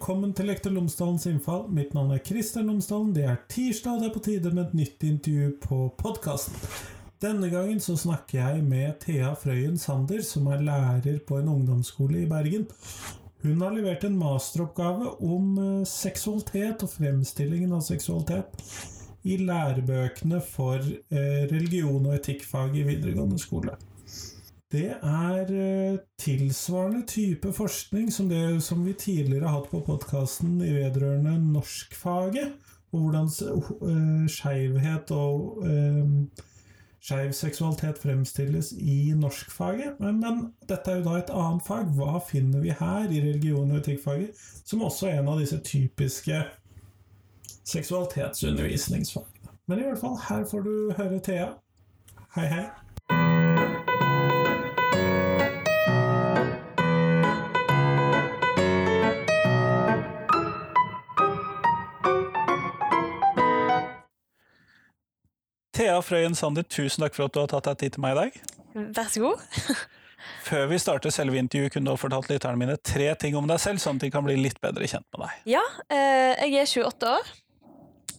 velkommen til Lektor Lomsdalens innfall. Mitt navn er Christer Lomsdalen. Det er tirsdag, og det er på tide med et nytt intervju på podkasten. Denne gangen så snakker jeg med Thea Frøyen Sander, som er lærer på en ungdomsskole i Bergen. Hun har levert en masteroppgave om eh, seksualitet og fremstillingen av seksualitet i lærebøkene for eh, religion og etikkfag i videregående skole. Det er eh, tilsvarende type forskning som det som vi tidligere har hatt på podkasten vedrørende norskfaget, og hvordan uh, skeivhet og uh, skeiv seksualitet fremstilles i norskfaget. Men, men dette er jo da et annet fag. Hva finner vi her i religion- og etikkfaget, som også er en av disse typiske seksualitetsundervisningsfagene? Men i hvert fall, her får du høre Thea. Hei, hei. Thea Frøyen Sander, tusen takk for at du har tatt deg tid til meg i dag. Vær så god. Før vi starter selve intervjuet, kunne du ha fortalt lytterne mine tre ting om deg selv, sånn at de kan bli litt bedre kjent med deg. Ja, eh, jeg er 28 år.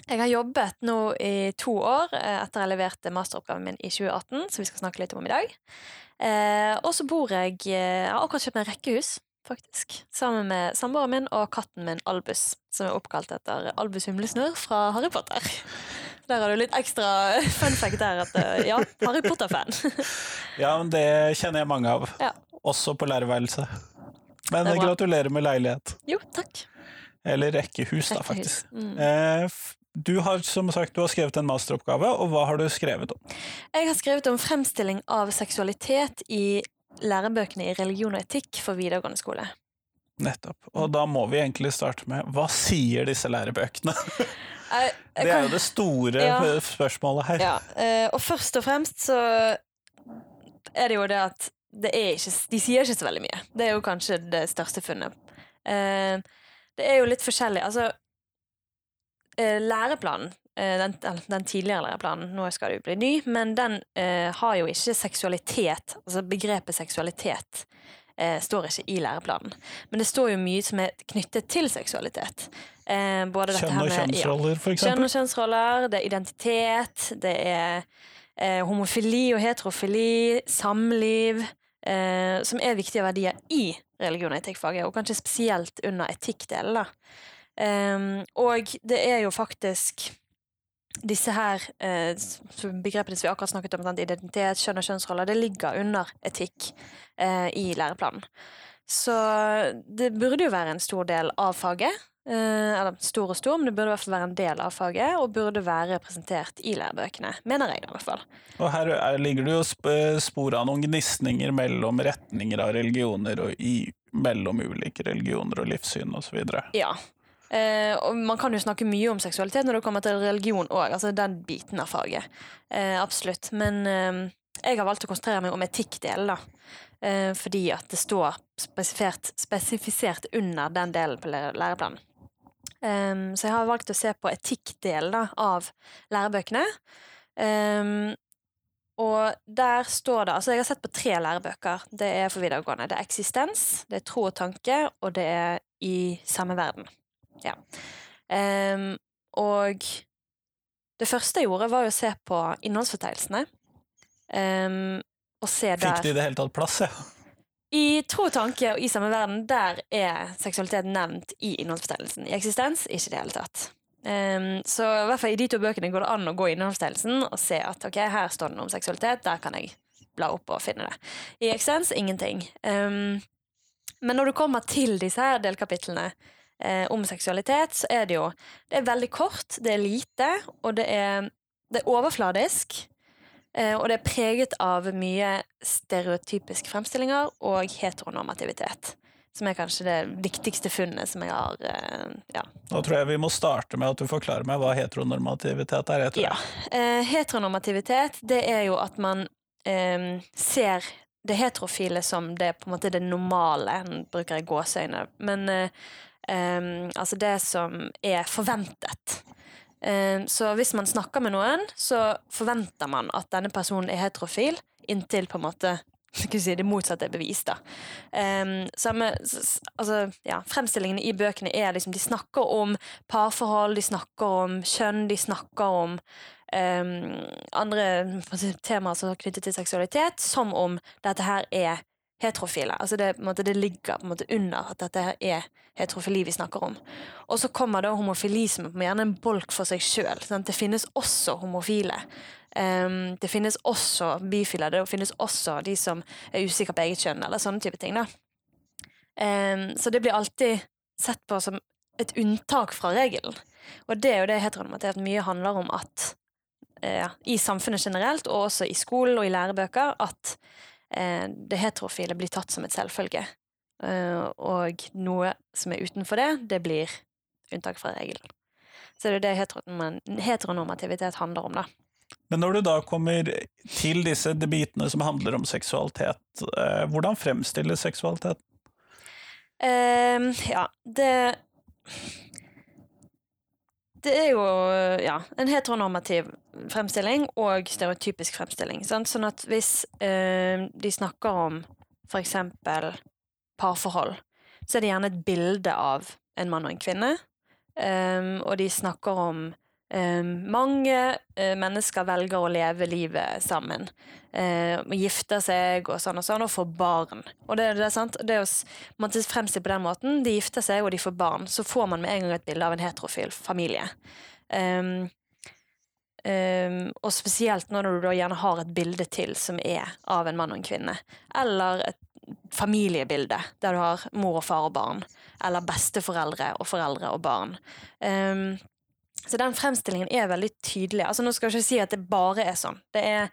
Jeg har jobbet nå i to år etter etter jeg leverte masteroppgaven min i 2018, som vi skal snakke litt om i dag. Eh, og så bor jeg Jeg har akkurat kjøpt meg rekkehus, faktisk. Sammen med samboeren min og katten min Albus, som er oppkalt etter Albus Humlesnurr fra Harry Potter. Der har du litt ekstra fun fact der at ja, Harry Potter-fan. ja, men det kjenner jeg mange av. Ja. Også på lærerværelset. Men gratulerer med leilighet. Jo, takk. Eller rekkehus, da, faktisk. Mm. Eh, du har som sagt, du har skrevet en masteroppgave, og hva har du skrevet om? Jeg har skrevet om fremstilling av seksualitet i lærebøkene i religion og etikk for videregående skole. Nettopp. Og da må vi egentlig starte med hva sier disse lærebøkene? Det er jo det store ja, spørsmålet her. Ja, eh, og først og fremst så er det jo det at det ikke, de sier ikke så veldig mye. Det er jo kanskje det største funnet. Eh, det er jo litt forskjellig. Altså, eh, læreplanen den, den, tidligere læreplanen, nå skal det jo bli ny, men den har jo ikke seksualitet, altså begrepet seksualitet eh, står ikke i læreplanen. Men det står jo mye som er knyttet til seksualitet. Eh, kjønn og kjønnsroller, ja, for eksempel? Kjønn og kjønnsroller, det er identitet, det er eh, homofili og heterofili, samliv, eh, som er viktige verdier i religion- og etikkfaget, og kanskje spesielt under etikkdelen. Um, og det er jo faktisk disse her eh, begrepene som vi akkurat snakket om, identitet, kjønn og kjønnsroller, det ligger under etikk eh, i læreplanen. Så det burde jo være en stor del av faget. Eh, eller stor og stor, men det burde i hvert fall være en del av faget, og burde være representert i lærebøkene. Mener jeg, i hvert fall. Og her ligger det jo spor av noen gnisninger mellom retninger av religioner og i, mellom ulike religioner og livssyn osv. Ja, Eh, og man kan jo snakke mye om seksualitet når det kommer til religion òg, altså den biten av faget. Eh, absolutt. Men eh, jeg har valgt å konsentrere meg om etikkdelen, da. Eh, fordi at det står spesifisert under den delen på læreplanen. Eh, så jeg har valgt å se på etikkdelen av lærebøkene. Eh, og der står det Altså, jeg har sett på tre lærebøker. Det er for videregående. Det er eksistens, det er tro og tanke, og det er i samme verden. Ja. Um, og det første jeg gjorde, var å se på innholdsfortegnelsene. Um, og se der Fikk de i det hele tatt plass, ja? I Tro og tanke og I samme verden, der er seksualitet nevnt i innholdsfortegnelsen. I eksistens ikke i det hele tatt. Um, så i hvert fall i de to bøkene går det an å gå i innholdsfortegnelsen og se at ok, her står det noe om seksualitet, der kan jeg bla opp og finne det. I eksistens ingenting. Um, men når du kommer til disse her delkapitlene, eh, om seksualitet, så er det jo Det er veldig kort, det er lite, og det er, det er overfladisk. Eh, og det er preget av mye stereotypiske fremstillinger og heteronormativitet. Som er kanskje det viktigste funnet som jeg har eh, ja. Nå tror jeg vi må starte med at du forklarer meg hva heteronormativitet er. Ja. Eh, heteronormativitet, det er jo at man eh, ser det heterofile som det på en måte det normale. Nå bruker jeg gåseøyne. Men eh, altså det som er forventet. Så hvis man snakker med noen, så forventer man at denne personen er heterofil, inntil på en måte si, det motsatte er bevist. da. Um, samme, altså, ja, Fremstillingene i bøkene er liksom De snakker om parforhold, de snakker om kjønn, de snakker om um, andre temaer som er knyttet til seksualitet, som om dette her er heterofile. Altså det, måte, det ligger på en måte under at dette er heterofili vi snakker om. Og så kommer da homofili som gjerne en bolk for seg sjøl. Det finnes også homofile. Um, det finnes også bifile. Det finnes også de som er usikre på eget kjønn, eller sånne type ting. Um, så det blir alltid sett på som et unntak fra regelen. Og det er jo det heteronormativt mye handler om at uh, i samfunnet generelt, og også i skolen og i lærebøker, at det heterofile blir tatt som et selvfølge. Eh, og noe som er utenfor det, det blir unntak fra regelen. Så det er det heteronormativitet handler om, da. Men når du da kommer til disse debitene som handler om seksualitet, eh, hvordan fremstilles seksualitet? Uh, ja, det det er jo ja, en heteronormativ fremstilling og stereotypisk fremstilling. Sant? Sånn at hvis eh, de snakker om for eksempel parforhold, så er det gjerne et bilde av en mann og en kvinne. Um, og de snakker om mange uh, mennesker velger å leve livet sammen. Uh, gifter seg og sånn og sånn, og får barn. Og det, det er sant, det er man fremstiller på den måten. De gifter seg, og de får barn. Så får man med en gang et bilde av en heterofil familie. Um, Um, og spesielt når du da gjerne har et bilde til som er av en mann og en kvinne. Eller et familiebilde der du har mor og far og barn. Eller besteforeldre og foreldre og barn. Um, så den fremstillingen er veldig tydelig. Altså Nå skal jeg ikke si at det bare er sånn. Det er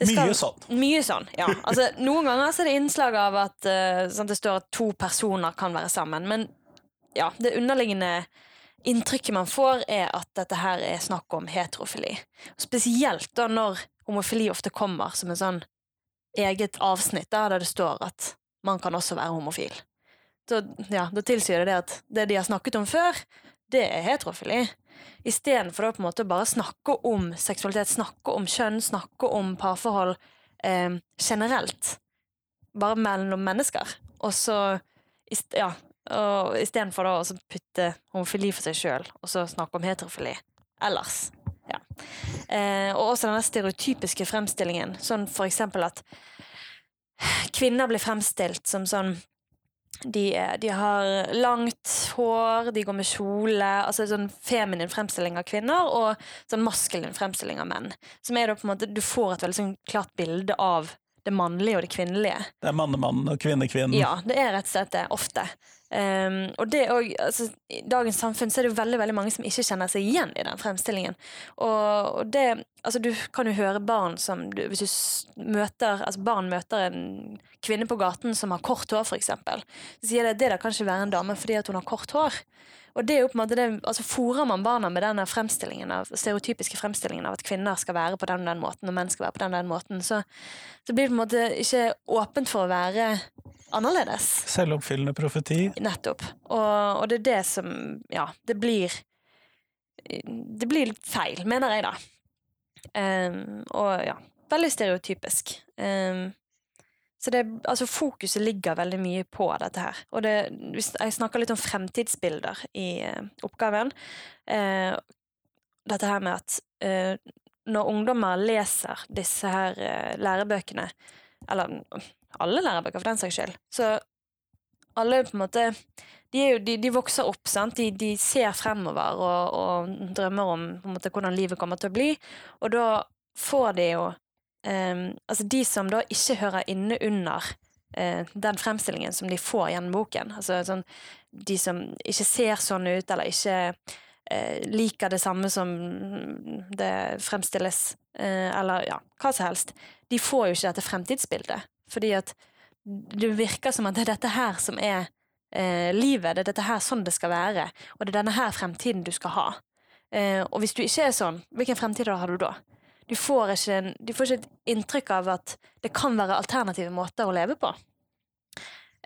det skal, mye sånn. Mye sånn, ja. Altså, noen ganger er det innslag av at uh, sånn, det står at to personer kan være sammen. Men ja, det underliggende inntrykket man får, er at dette her er snakk om heterofili. Spesielt da når homofili ofte kommer som en sånn eget avsnitt da, der det står at man kan også være homofil. Så, ja, da tilsier det det at det de har snakket om før, det er heterofili. Istedenfor å på en måte bare snakke om seksualitet, snakke om kjønn, snakke om parforhold eh, generelt. Bare mellom mennesker. Og så ja, og istedenfor da å putte homofili for seg sjøl, og så snakke om heterofili ellers. Ja. Eh, og også denne stereotypiske fremstillingen, sånn for eksempel at kvinner blir fremstilt som sånn de, de, har langt hår, de går med kjole Altså sånn feminin fremstilling av kvinner og sånn maskulin fremstilling av menn. Som er da på en måte Du får et veldig sånn klart bilde av det mannlige og det kvinnelige. Det er mannemann og kvinnekvinnen. Ja, det er rett og slett det. Ofte. Um, og det òg altså, I dagens samfunn så er det veldig veldig mange som ikke kjenner seg igjen i den fremstillingen. Og, og det Altså, du kan jo høre barn som du, Hvis du møter Altså, barn møter en kvinne på gaten som har kort hår, eksempel. Så sier det det da kan ikke være en dame fordi at hun har kort hår. Og det er jo på en måte det, altså Fòrer man barna med denne fremstillingen av, stereotypiske fremstillingen av at kvinner skal være på den og den måten, og menn skal være på den og den måten, så, så blir det på en måte ikke åpent for å være annerledes. Selvoppfyllende profeti. Nettopp. Og, og, det er det som Ja, det blir Det blir litt feil, mener jeg, da. Um, og ja, veldig stereotypisk. Um, så det, altså fokuset ligger veldig mye på dette her. Og det, jeg snakker litt om fremtidsbilder i uh, oppgaven. Eh, dette her med at eh, når ungdommer leser disse her lærebøkene, eller alle lærebøker for den saks skyld, så alle på en måte de, jo, de, de vokser opp, sant. De, de ser fremover og, og, drømmer om måte, hvordan livet kommer til å bli. Og da får de jo um, Altså, de som da ikke hører inne under uh, den fremstillingen som de får gjennom boken, altså sånn de som ikke ser sånn ut, eller ikke uh, liker det samme som det fremstilles, uh, eller ja, hva som helst, de får jo ikke dette fremtidsbildet. Fordi at det virker som at det er dette her som er livet. Det er dette her sånn det skal være. Og det er denne her fremtiden du skal ha. Og hvis du ikke er sånn, hvilken fremtid har du da? Du får, ikke, du får ikke et inntrykk av at det kan være alternative måter å leve på.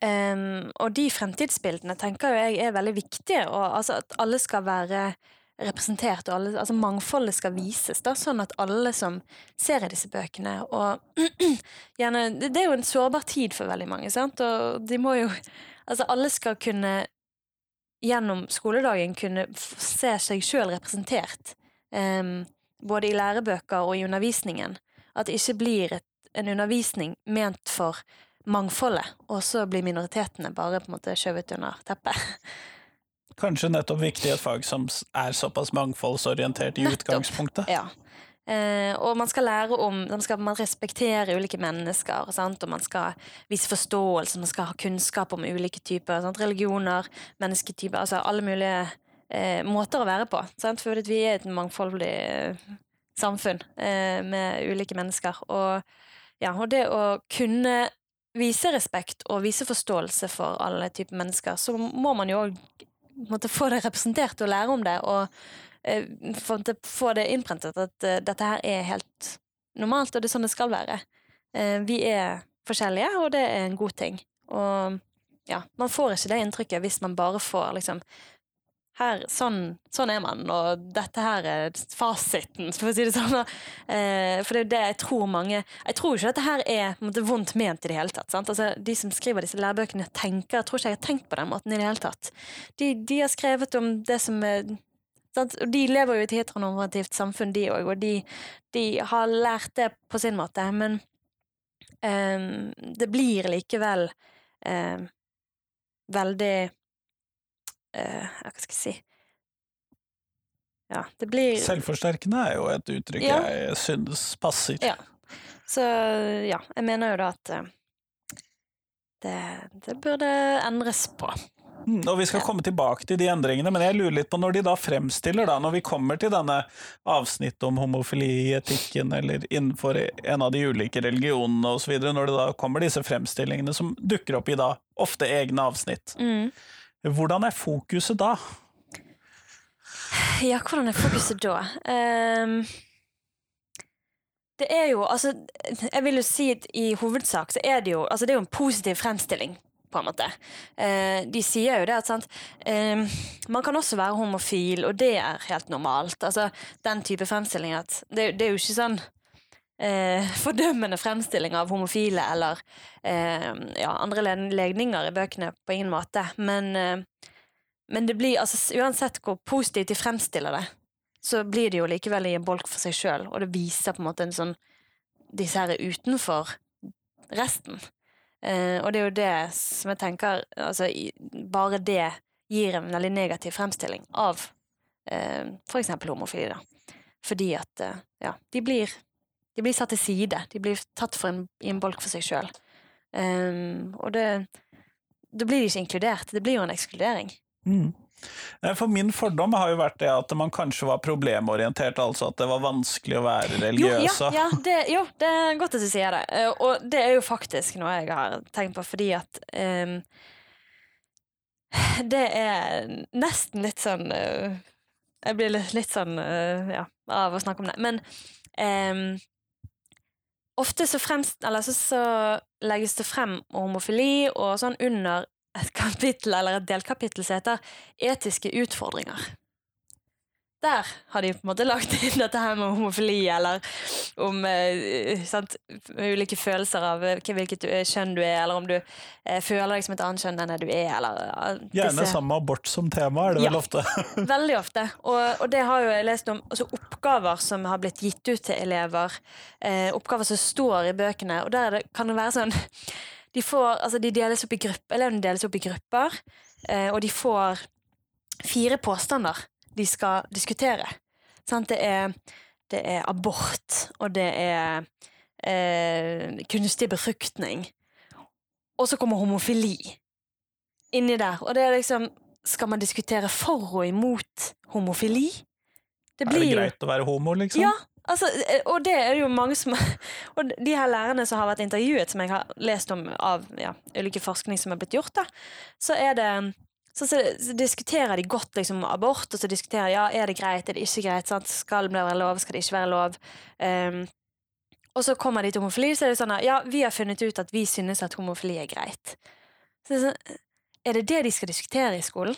Um, og de fremtidsbildene tenker jeg er veldig viktige. Og, altså, at alle skal være representert, og alle, altså mangfoldet skal vises, da, sånn at alle som ser i disse bøkene og gjerne, det, det er jo en sårbar tid for veldig mange, sant, og de må jo Altså, alle skal kunne gjennom skoledagen kunne se seg sjøl representert, em, både i lærebøker og i undervisningen. At det ikke blir et, en undervisning ment for mangfoldet, og så blir minoritetene bare på en måte skjøvet under teppet. Kanskje nettopp viktig i et fag som er såpass mangfoldsorientert i Nettopp. utgangspunktet. Ja. Eh, og man skal lære om Man skal man respektere ulike mennesker, sant? og man skal vise forståelse, man skal ha kunnskap om ulike typer sant? religioner, mennesketyper, altså alle mulige eh, måter å være på. Sant? For vi er et mangfoldig eh, samfunn eh, med ulike mennesker. Og, ja, og det å kunne vise respekt og vise forståelse for alle typer mennesker, så må man jo òg få det representert og lære om det, og eh, få det- innprentet at eh, dette her er helt normalt, og det er sånn det skal være. Eh, vi er forskjellige, og det er en god ting. Og ja, man får ikke det inntrykket hvis man bare får liksom her, sånn, sånn er man, og dette her er fasiten, for å si det sånn. Eh, for det er jo det jeg tror mange Jeg tror ikke dette her er måte, vondt ment i det hele tatt. Altså, de som skriver disse lærebøkene, tenker, jeg tror ikke jeg har tenkt på den måten i det hele tatt. De, de har skrevet om det som er sant? De lever jo i et heteronormativt samfunn, de òg, og de, de har lært det på sin måte, men eh, det blir likevel eh, veldig eh, Hva skal jeg si Ja, det blir Selvforsterkende er jo et uttrykk Ja. jeg synes passer. Ja. Så ja, jeg mener jo da at uh, det, det burde endres på. Mm, Og vi skal komme tilbake til de endringene, men jeg lurer litt på når de da fremstiller, da, når vi kommer til denne avsnittet om homofili i etikken, eller innenfor en av de ulike religionene osv., når det da kommer disse fremstillingene som dukker opp i da ofte egne avsnitt. Mm. Hvordan er fokuset da? Ja, hvordan er fokuset da? Um, det er jo, altså Jeg vil jo si at i hovedsak så er det jo Altså, det er jo en positiv fremstilling, på en måte. Uh, de sier jo det at sant um, Man kan også være homofil, og det er helt normalt. Altså, den type fremstilling at Det, det er jo ikke sånn eh, fordømmende fremstilling av homofile eller eh, ja, andre legninger i bøkene, på ingen måte. Men eh, men det blir, altså, uansett hvor positivt de fremstiller det, så blir det jo likevel i en bolk for seg sjøl, og det viser på en måte en sånn Disse her er utenfor resten. Eh, og det er jo det som jeg tenker altså, Bare det gir en veldig negativ fremstilling av eh, for eksempel homofili, da. Fordi at eh, ja, de blir, de blir satt til side. De blir tatt for en, i en bolk for seg sjøl. og det Da blir de ikke inkludert. Det blir jo en ekskludering. Mm. Eh, For min fordom har jo vært det at man kanskje var problemorientert, altså at det var vanskelig å være Jo, ja, ja det, jo, det er godt at du sier det. Eh, Og det er jo faktisk noe jeg har tenkt på, fordi at um, Det er nesten litt sånn uh, Jeg blir litt, litt sånn uh, ja, av å snakke om det. Men ehm, ofte så, fremst, så, så legges det frem homofili og sånn under et kapittel eller et delkapittel som heter 'Etiske utfordringer'. Der har de på en måte lagt inn dette her med homofili, eller om eh, sant, ulike følelser av eh, hvilket du- kjønn du er, eller om du eh, føler deg som et annet kjønn enn det du er, eller eh, Gjerne disse- sammen med abort som tema, er det Ja. vel ofte. Veldig ofte. Og, og det har jo jeg lest om altså oppgaver som har blitt gitt ut til elever. Eh, oppgaver som står i bøkene. Og der er det, kan det være sånn de, får, altså de deles opp i grupp, Elevene deles opp i grupper, eh, og de får fire påstander de skal diskutere. Sant? Det, er, det er abort, og det er eh, kunstig befruktning. Og så kommer homofili inni der. Og det er liksom Skal man diskutere for og imot homofili? Det Er det greit å være homo, liksom? Ja, altså, eh, og det er jo mange som Og de her lærerne som har vært intervjuet, som jeg har lest om av ja, ulike forskning som er blitt gjort, da, så er det så, så, så diskuterer de godt liksom, abort, og så diskuterer de ja, er det greit, er det ikke greit, sant? skal det være lov, skal det ikke være lov. Um, og så kommer de til homofili, så er det sånn at ja, vi har funnet ut at vi synes at homofili er greit. Så det er, sånn, er det det de skal diskutere i skolen?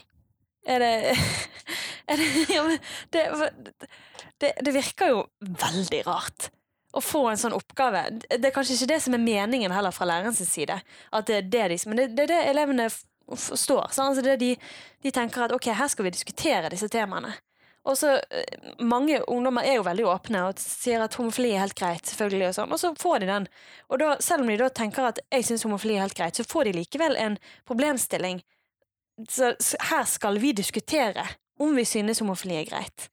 Er det ja, det, det, det virker jo veldig rart å få en sånn oppgave. Det er kanskje ikke det som er meningen heller fra lærerens side, at det er det de, men det, det er det elevene forstår. Altså det de, de tenker at ok, her skal vi diskutere disse temaene. Og så eh, Mange ungdommer er jo veldig åpne og sier at homofili er helt greit. selvfølgelig Og sånn, og så får de den. Og da, selv om de da tenker at jeg syns homofili er helt greit, så får de likevel en problemstilling. Så, så her skal vi diskutere om vi synes homofili er greit.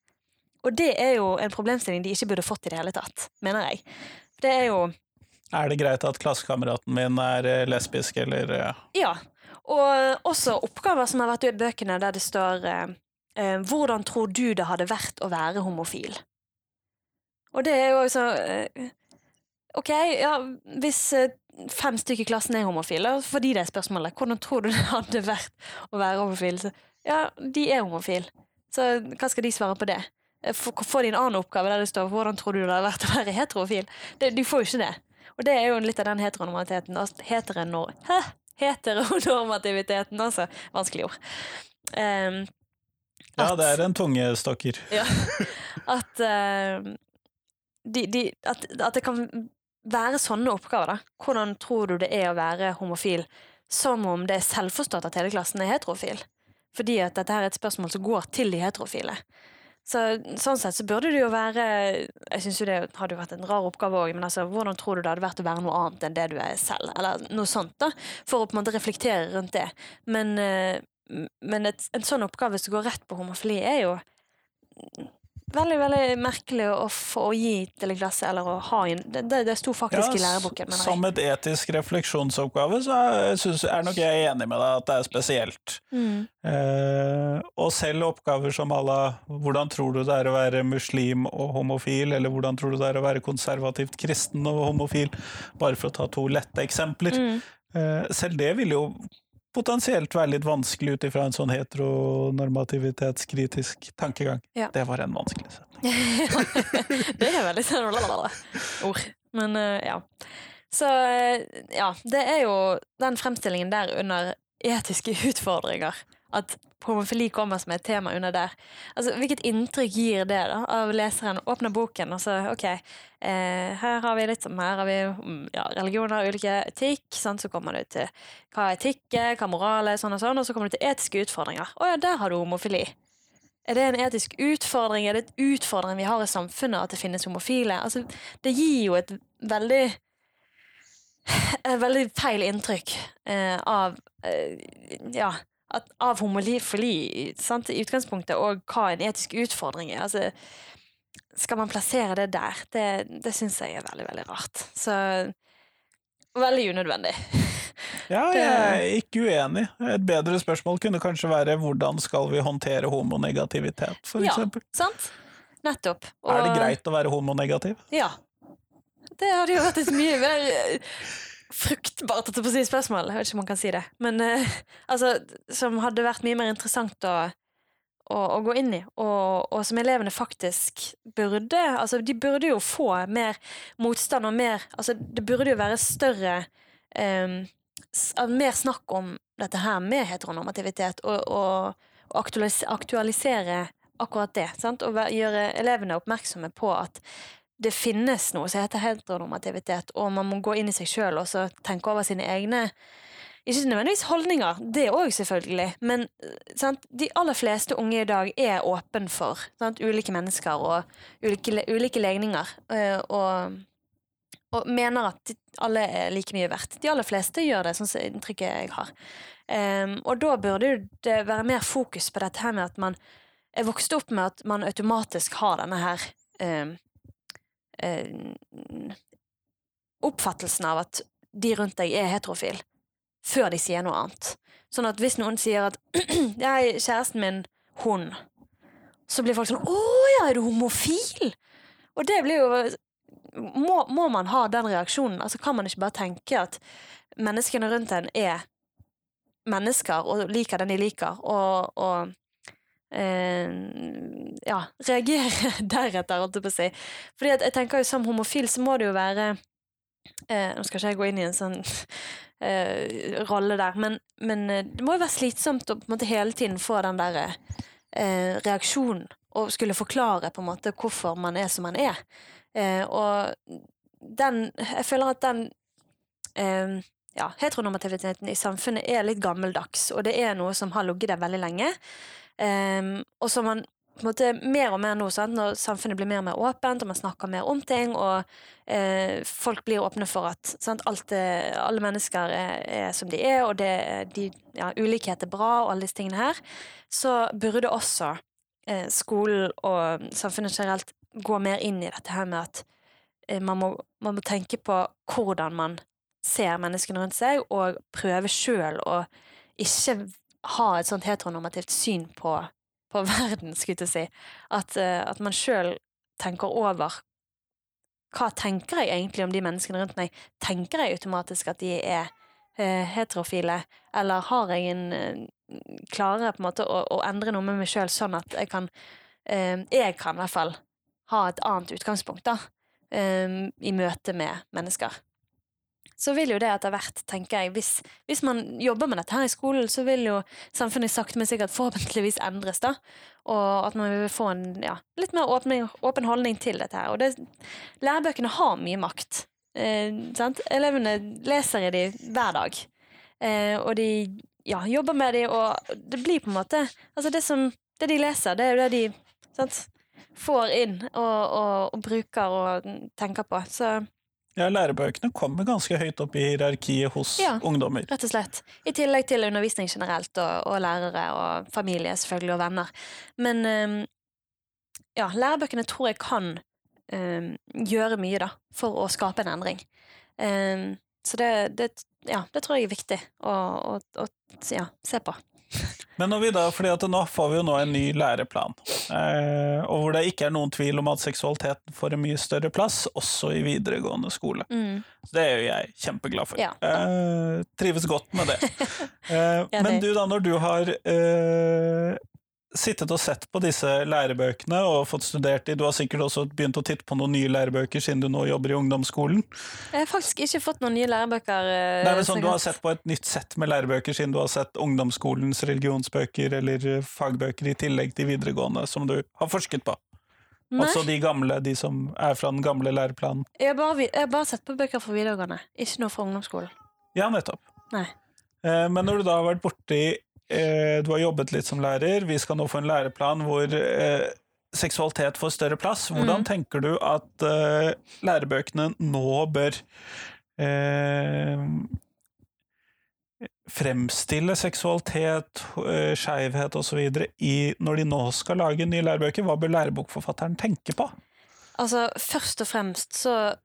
Og det er jo en problemstilling de ikke burde fått i det hele tatt, mener jeg. Det er jo Er det greit at klassekameraten min er eh, lesbisk, eller eh? Ja. Og også oppgaver som har vært i bøkene der det står eh, hvordan tror du det hadde vært å være homofil? Og det er jo altså eh, Ok, ja, hvis eh, fem stykker i klassen er homofile, fordi det er spørsmålet, hvordan tror du det hadde vært å være homofil? Så, ja, de er homofile, så hva skal de svare på det? Få får de en annen oppgave der det står 'hvordan tror du det hadde vært å være heterofil'? Det, de får jo ikke det. Og det er jo litt av den heteronormaliteten. Heteronor heteronormativiteten, altså. Vanskelig ord. Um, ja, det er en tungestokker. ja, at, uh, de, de, at, at, det kan være sånne oppgaver, da. Hvordan tror du det er å være homofil? Som om det er selvforstått at hele klassen er heterofil. Fordi at dette er et spørsmål som går til de heterofile. Så, sånn sett så burde det jo være Jeg syns jo det hadde jo vært en rar oppgave òg, men altså, hvordan tror du det hadde vært å være noe annet enn det du er selv? Eller noe sånt, da. For å på en måte reflektere rundt det. Men, uh, men et, en sånn oppgave som går rett på homofili, er jo veldig veldig merkelig å få å gi til en klasse, eller å ha inn Det, det, det sto faktisk ja, i læreboken. Som et etisk refleksjonsoppgave så er, synes, er nok jeg enig med deg at det er spesielt. Mm. Eh, og selv oppgaver som à hvordan tror du det er å være muslim og homofil, eller hvordan tror du det er å være konservativt kristen og homofil, bare for å ta to lette eksempler. Mm. Eh, selv det vil jo potensielt være litt vanskelig ut ifra en sånn heteronormativitetskritisk tankegang. Ja. Det var en vanskelig setning. det er veldig sånn ord. Men uh, ja. Så uh, ja, det er jo den fremstillingen der under etiske utfordringer at homofili kommer som et tema under der. Altså, Hvilket inntrykk gir det da, av leseren? Åpner boken, og så ok, eh, her har vi litt som her har vi mm, ja, religioner, ulike etikk. Sant? Så kommer du til hva er etikk hva moral er, sånn og sånn, og så kommer du til etiske utfordringer. Å ja, der har du homofili. Er det en etisk utfordring? Er det et utfordring vi har i samfunnet at det finnes homofile? Altså, det gir jo et veldig et veldig feil inntrykk eh, av eh, ja, at, av homofili sant, i utgangspunktet, og hva en etisk utfordring er. Altså, skal man plassere det der? Det, det syns jeg er veldig, veldig rart. Så veldig unødvendig. Ja, jeg er ikke uenig. Et bedre spørsmål kunne kanskje være hvordan skal vi håndtere homonegativitet, for ja, eksempel. Sant? Nettopp. Og, er det greit å være homonegativ? Ja. Det hadde jo vært et mye mer fruktbart på si spørsmål, jeg vet ikke om man kan si det, men uh, altså, som hadde vært mye mer interessant å, å, å gå inn i, og, og, som elevene faktisk burde Altså, de burde jo få mer motstand og mer Altså, det burde jo være større um, Mer snakk om dette her med heteronormativitet, og, og, og aktualisere akkurat det, sant? og gjøre elevene oppmerksomme på at det finnes noe som heter heteronormativitet, og man må gå inn i seg sjøl og tenke over sine egne ikke nødvendigvis holdninger, det òg selvfølgelig, men sant? de aller fleste unge i dag er åpen for sant? ulike mennesker og ulike, ulike legninger, eh, og, og, mener at alle er like mye verdt. De aller fleste gjør det, sånn som inntrykket jeg har. Um, og da burde det være mer fokus på dette her med at man er vokst opp med at man automatisk har denne her um, eh, oppfattelsen av at de rundt deg er heterofil, før de sier noe annet. Sånn at hvis noen sier at 'jeg, kjæresten min, hun', så blir folk sånn 'Å ja, er du homofil?' Og det blir jo må, må, man ha den reaksjonen? Altså Kan man ikke bare tenke at menneskene rundt en er mennesker og liker den de liker, og, og ja, reagere deretter, holdt jeg på å si. Fordi at jeg tenker jo som homofil så må det jo være eh, Nå skal ikke jeg gå inn i en sånn eh, rolle der, men, men, eh, det må jo være slitsomt å på en måte hele tiden få den derre eh, reaksjonen og skulle forklare på en måte hvorfor man er som man er. Eh, og den Jeg føler at den eh, ja, heteronormativiteten i samfunnet er litt gammeldags, og det er noe som har ligget der veldig lenge. Um, og så man på en måte mer og mer nå, sant? når samfunnet blir mer og mer åpent, og man snakker mer om ting, og eh, folk blir åpne for at sant? Alt, alle mennesker er, er, som de er, og det, de, ja, ulikhet er bra, og alle disse tingene her, så burde også eh, skolen og samfunnet generelt gå mer inn i dette her med at eh, man, må, man, må, tenke på hvordan man ser menneskene rundt seg, og prøve sjøl å ikke ha et sånt heteronormativt syn på, på verden, skulle jeg si. At, uh, at man sjøl tenker over hva tenker jeg egentlig om de menneskene rundt meg? Tenker jeg automatisk at de er uh, heterofile, eller har jeg en uh, Klarer jeg på en måte å, å endre noe med meg sjøl sånn at jeg kan Jeg kan i hvert fall ha et annet utgangspunkt, da, i møte med mennesker så vil jo det etter hvert, tenker jeg, hvis, hvis, man jobber med dette her i skolen, så vil jo samfunnet sakte, men sikkert forhåpentligvis endres, da. Og at man vil få en ja, litt mer åpen, åpen holdning til dette her. Og det, lærebøkene har mye makt. Eh, sant? Elevene leser i de hver dag. Eh, og de ja, jobber med de, og det blir på en måte Altså, det som Det de leser, det er jo det de sant, får inn og, og, og bruker og tenker på. Så ja, lærebøkene kommer ganske høyt opp i hierarkiet hos ja, ungdommer. Rett og slett. I tillegg til undervisning generelt, og, og lærere og familie selvfølgelig, og venner. Men um, ja, lærebøkene tror jeg kan um, gjøre mye, da, for å skape en endring. Um, så det, det, ja, det tror jeg er viktig å, å, å ja, se på. Men når vi da, fordi at nå får vi jo nå en ny læreplan, og hvor det ikke er noen tvil om at seksualiteten får en mye større plass, også i videregående skole. Mm. Så det er jo jeg kjempeglad for. Ja. Eh, trives godt med det. Eh, men du da, når du har eh, sittet og sett på disse lærebøkene og fått studert de. Du har sikkert også begynt å titte på noen nye lærebøker siden du nå jobber i ungdomsskolen? Jeg har faktisk ikke fått noen nye lærebøker. Det er vel sånn, Du har sett på et nytt sett med lærebøker siden du har sett ungdomsskolens religionsbøker eller eh, fagbøker i tillegg til videregående, som du har forsket på? Nei. Altså de gamle, de som er fra den gamle læreplanen? Jeg har bare, jeg har bare sett på bøker fra videregående, ikke noe fra ungdomsskolen. Ja, nettopp. Nei. Eh, men når du da har vært borti eh, du har jobbet litt som lærer, vi skal nå få en læreplan hvor eh, seksualitet får større plass. Hvordan mm. tenker du at eh, lærebøkene nå bør eh, fremstille seksualitet, skeivhet osv. når de nå skal lage nye lærebøker? Hva bør lærebokforfatteren tenke på? Altså, Først og fremst så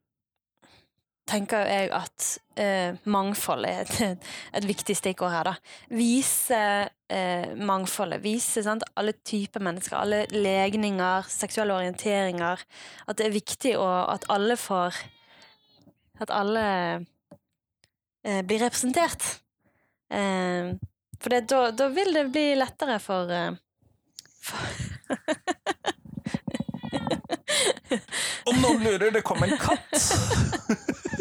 tenker jeg at eh, mangfold er et, et, viktig stikkord her. da. Vise eh, mangfoldet. Vise sant? alle typer mennesker, alle legninger, seksuelle orienteringer. At det er viktig å, at alle får At alle eh, blir representert. Eh, for det, da, da, vil det bli lettere for, eh, for Om noen lurer, det kom en katt!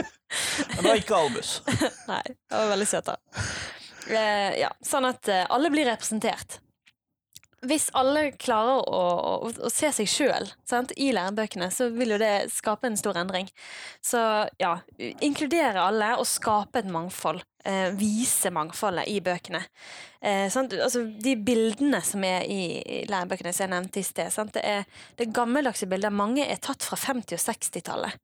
Men det var ikke Albus. Nei, det var veldig søt, da. Eh, ja, sånn at eh, alle blir representert. Hvis alle klarer å, å, å se seg sjøl i lærebøkene, så vil jo det skape en stor endring. Så ja, inkludere alle og skape et mangfold. Eh, vise mangfoldet i bøkene. Eh, altså, de bildene som er i, lærebøkene som jeg nevnte i sted, sant? det er, det er gammeldagse bilder. Mange er tatt fra 50- og 60-tallet.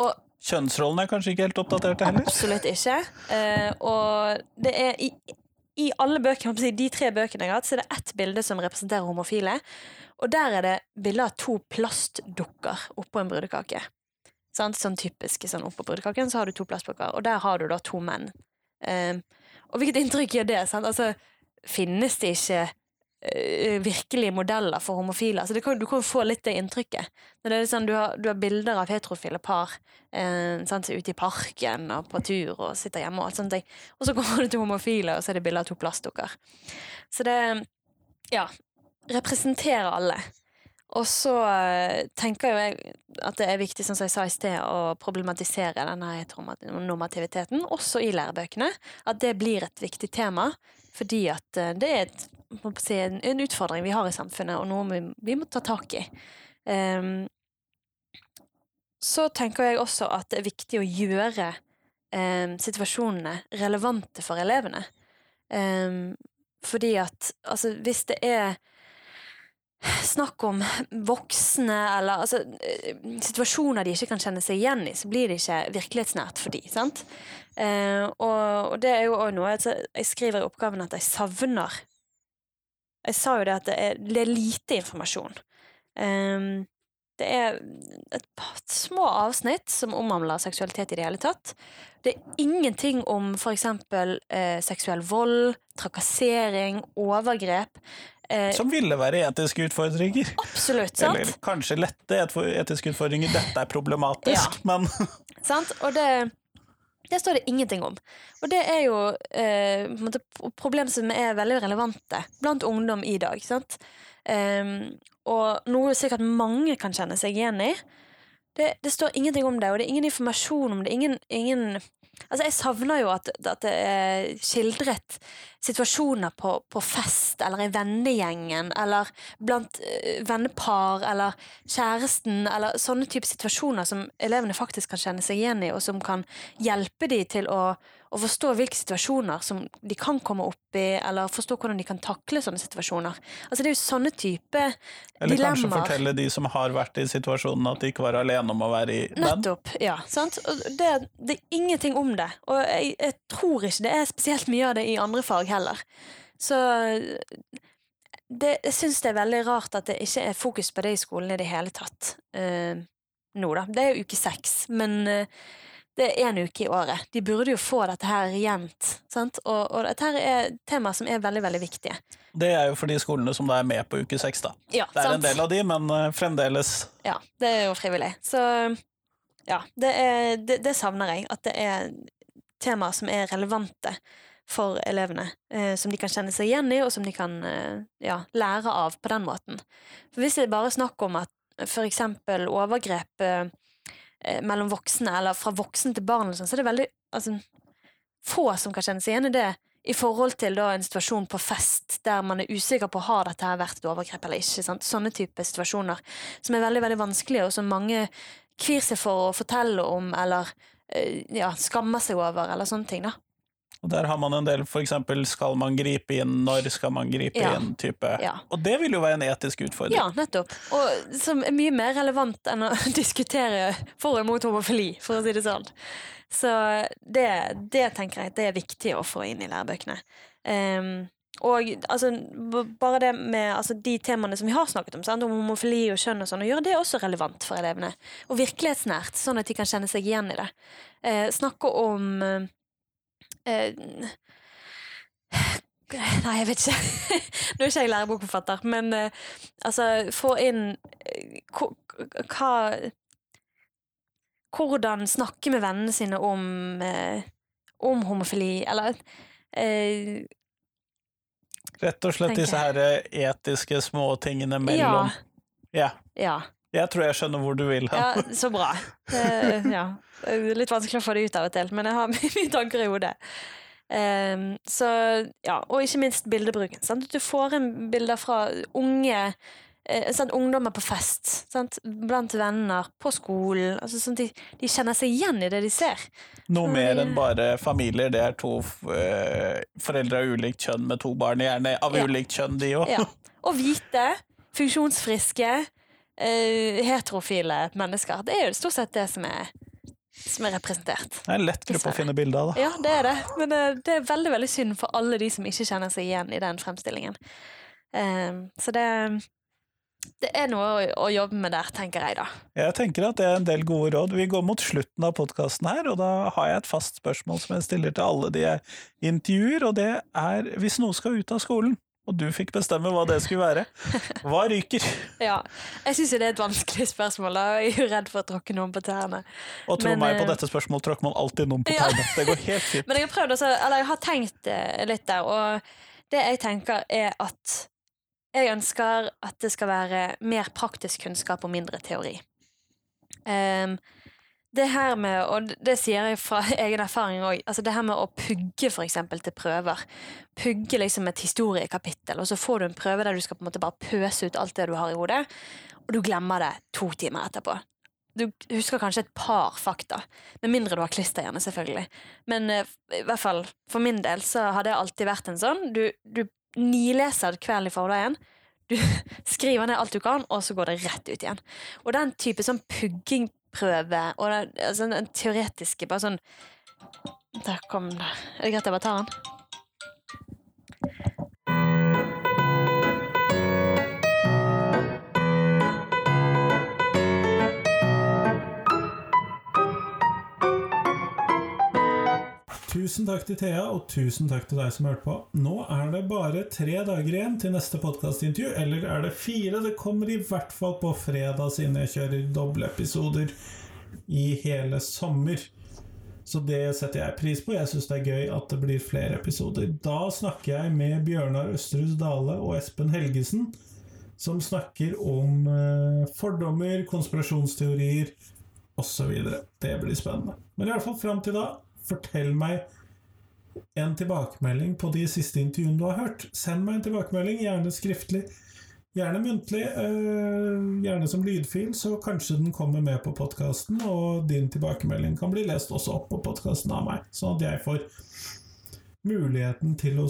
Og Kjønnsrollene er kanskje ikke helt oppdatert heller? Absolutt ikke. Uh, og det er i, i alle bøkene, de tre bøkene jeg har hatt, så er det ett bilde som representerer homofile. Og der er det bilde av to plastdukker oppå en brudekake. Sånn, sånn typisk sånn oppå brudekaken så har du to plastdukker, og der har du da to menn. Uh, og hvilket inntrykk gjør det? Sant? Altså, finnes det ikke virkelige modeller for homofile. Altså kan, du kan jo få litt det inntrykket. Det sånn, du, har, du har bilder av heterofile par eh, sant, ute i parken og på tur og sitter hjemme, og alt sånt. Og så kommer du til homofile, og så er det bilder av to plastdukker. Så det Ja. Representerer alle. Og så uh, tenker jo jeg at det er viktig, som jeg sa i sted, å problematisere denne heteronormativiteten, også i lærebøkene. At det blir et viktig tema. Fordi at eh, det er et, si, en, en utfordring vi har i samfunnet, og noe vi, vi må ta tak i. Um, så tenker jeg også at det er viktig å gjøre um, situasjonene relevante for elevene. Um, fordi at altså, hvis det er snakk om voksne eller altså, eh, situasjoner de ikke kan kjenne seg igjen i, så blir det ikke virkelighetsnært for de? Eh, og, og det er jo òg noe altså, Jeg skriver i oppgaven at jeg savner Jeg sa jo det at det er, det er lite informasjon. Um, det er et par små avsnitt som omhandler seksualitet i det hele tatt. Det er ingenting om for eksempel eh, seksuell vold, trakassering, overgrep. Eh, Som ville være etiske utfordringer. absolutt, sant? Eller kanskje lette etiske utfordringer. Dette er problematisk, men sant? Og det, det står det ingenting om. Og det er jo eh, problem som er veldig relevante blant ungdom i dag. Ehm, og noe sikkert mange kan kjenne seg igjen i. Det, det står ingenting om det, og det er ingen informasjon om det. Ingen, ingen Altså, jeg savner jo at, at det er skildret situasjoner på, på fest, eller i vennegjengen, eller blant eh, vennepar, eller kjæresten, eller sånne type situasjoner som elevene faktisk kan kjenne seg igjen i, og som kan hjelpe dem til å, å forstå hvilke situasjoner som de kan komme opp i, eller forstå hvordan de kan takle sånne situasjoner. Altså, det er jo sånne type Eller kanskje fortelle de som har vært i situasjonen at de ikke var alene om å være i den. Nettopp. ja, sant? Og det, det er ingenting om det. Og jeg, jeg tror ikke det er spesielt mye av det i andre fag heller. Så det, jeg syns det er veldig rart at det ikke er fokus på det i skolen i det hele tatt uh, nå, da. Det er jo uke seks, men eh, det er én uke i året. De burde jo få dette her jevnt. sant? Og, og dette her er temaer som er veldig, veldig viktige. Det er jo for de skolene som da er med på uke seks, da. Ja, Det er sant? en del av de, men eh, fremdeles Ja, det er jo frivillig. Så ja, det, er, det, det savner jeg. At det er temaer som er relevante for elevene. Eh, som de kan kjenne seg igjen i, og som de kan eh, ja, lære av på den måten. For hvis det er bare snakk om at for eksempel overgrep eh, mellom voksne, eller fra voksen til barn, sånn, så er det veldig altså, få som kan kjenne seg igjen i det. I forhold til da, en situasjon på fest der man er usikker på har dette her vært et overgrep eller ikke. Sant? Sånne type situasjoner som er veldig veldig vanskelige, og som mange kvir seg for å fortelle om eller eh, ja, skammer seg over, eller sånne ting. da. Og der har man en del eksempel skal man gripe inn, når skal man gripe Ja. inn, type. Ja. Og det vil jo være en etisk utfordring. Ja, nettopp. Og som er mye mer relevant enn å diskutere for og mot homofili, for å si det sånn. Så det, det tenker jeg det er viktig å få inn i lærebøkene. Um, og altså, bare det med altså, de temaene som vi har snakket om, sant? om homofili og kjønn og sånn, og gjøre det også relevant for elevene. Og virkelighetsnært, sånn at de kan kjenne seg igjen i det. Eh, snakke om eh, Nei, jeg vet ikke. Nå er ikke jeg lærebokforfatter, men eh, altså Få inn eh, hva Hvordan snakke med vennene sine om, eh, om homofili, eller eh, Rett og slett disse her etiske småtingene mellom ja. Ja. Jeg tror jeg skjønner hvor du vil hen. Ja, så bra. Ja. Det er litt vanskelig å få det ut av og til, men jeg har mye tanker i hodet. Um, så, ja, og ikke minst bildebruken. Sant? Du får inn bilder fra unge eh, sant? ungdommer på fest, sant? blant venner, på skolen. Altså, sånn de, de kjenner seg igjen i det de ser. Noe så, mer enn bare familier. Det er to eh, foreldre av ulikt kjønn med to barn, gjerne av Ja. ulikt kjønn, de òg. Ja. Og hvite, funksjonsfriske, eh, heterofile mennesker. Det er jo stort sett det som er, som er representert. Det er en lett gruppe å finne bilde av, da. Ja, det er det. Men det, det er veldig veldig synd for alle de som ikke kjenner seg igjen i den fremstillingen. Um, så det, det er noe å, å jobbe med der, tenker jeg da. Jeg tenker at det er en del gode råd. Vi går mot slutten av podkasten her, og da har jeg et fast spørsmål som jeg stiller til alle de jeg intervjuer, og det er hvis noe skal ut av skolen, og du fikk bestemme hva det skulle være, hva ryker? Ja, Jeg syns det er et vanskelig spørsmål. Jeg er jo redd for å tråkke noen på tærne. Og tro Men, meg, på eh, dette spørsmålet tråkker man alltid noen på Ja. tærne. Det går helt fint. Men jeg har også, eller jeg har tenkt eh, litt der, og det jeg tenker er at jeg ønsker at det skal være mer praktisk kunnskap og mindre teori. Ehm, det her med, og det sier jeg fra egen erfaring òg, altså det her med å pugge for eksempel til prøver. Pugge liksom et historiekapittel, og så får du en prøve der du skal på en måte bare pøse ut alt det du har i hodet, og du glemmer det to timer etterpå. Du husker kanskje et par fakta, med mindre du har klisterhjerne, selvfølgelig. Men uh, i hvert fall for min del så har det alltid vært en sånn. Du, du nileser kvelden i forveien. Du skriver ned alt du kan, og så går det rett ut igjen. Og den type sånn puggingprøve og det, altså den teoretiske bare sånn Der kom det. Er det greit jeg bare tar den? Tusen takk til Thea, og tusen takk til deg som hørte på. Nå er det bare tre dager igjen til neste podkastintervju. Eller er det fire? Det kommer i hvert fall på fredag, siden jeg kjører dobbeltepisoder i hele sommer. Så det setter jeg pris på. Jeg syns det er gøy at det blir flere episoder. Da snakker jeg med Bjørnar Østerhus Dale og Espen Helgesen, som snakker om eh, fordommer, konspirasjonsteorier osv. Det blir spennende. Men i hvert fall fram til da fortell meg en tilbakemelding på de siste intervjuene du har hørt. Send meg en tilbakemelding, gjerne skriftlig. Gjerne muntlig, øh, gjerne som lydfil, så kanskje den kommer med på podkasten, og din tilbakemelding kan bli lest også opp på podkasten av meg, sånn at jeg får muligheten til å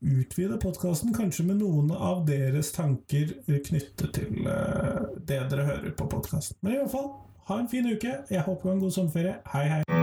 utvide podkasten, kanskje med noen av deres tanker knyttet til øh, det dere hører på podkasten. Men i hvert fall, ha en fin uke. Jeg håper du har en god sommerferie. Hei, hei.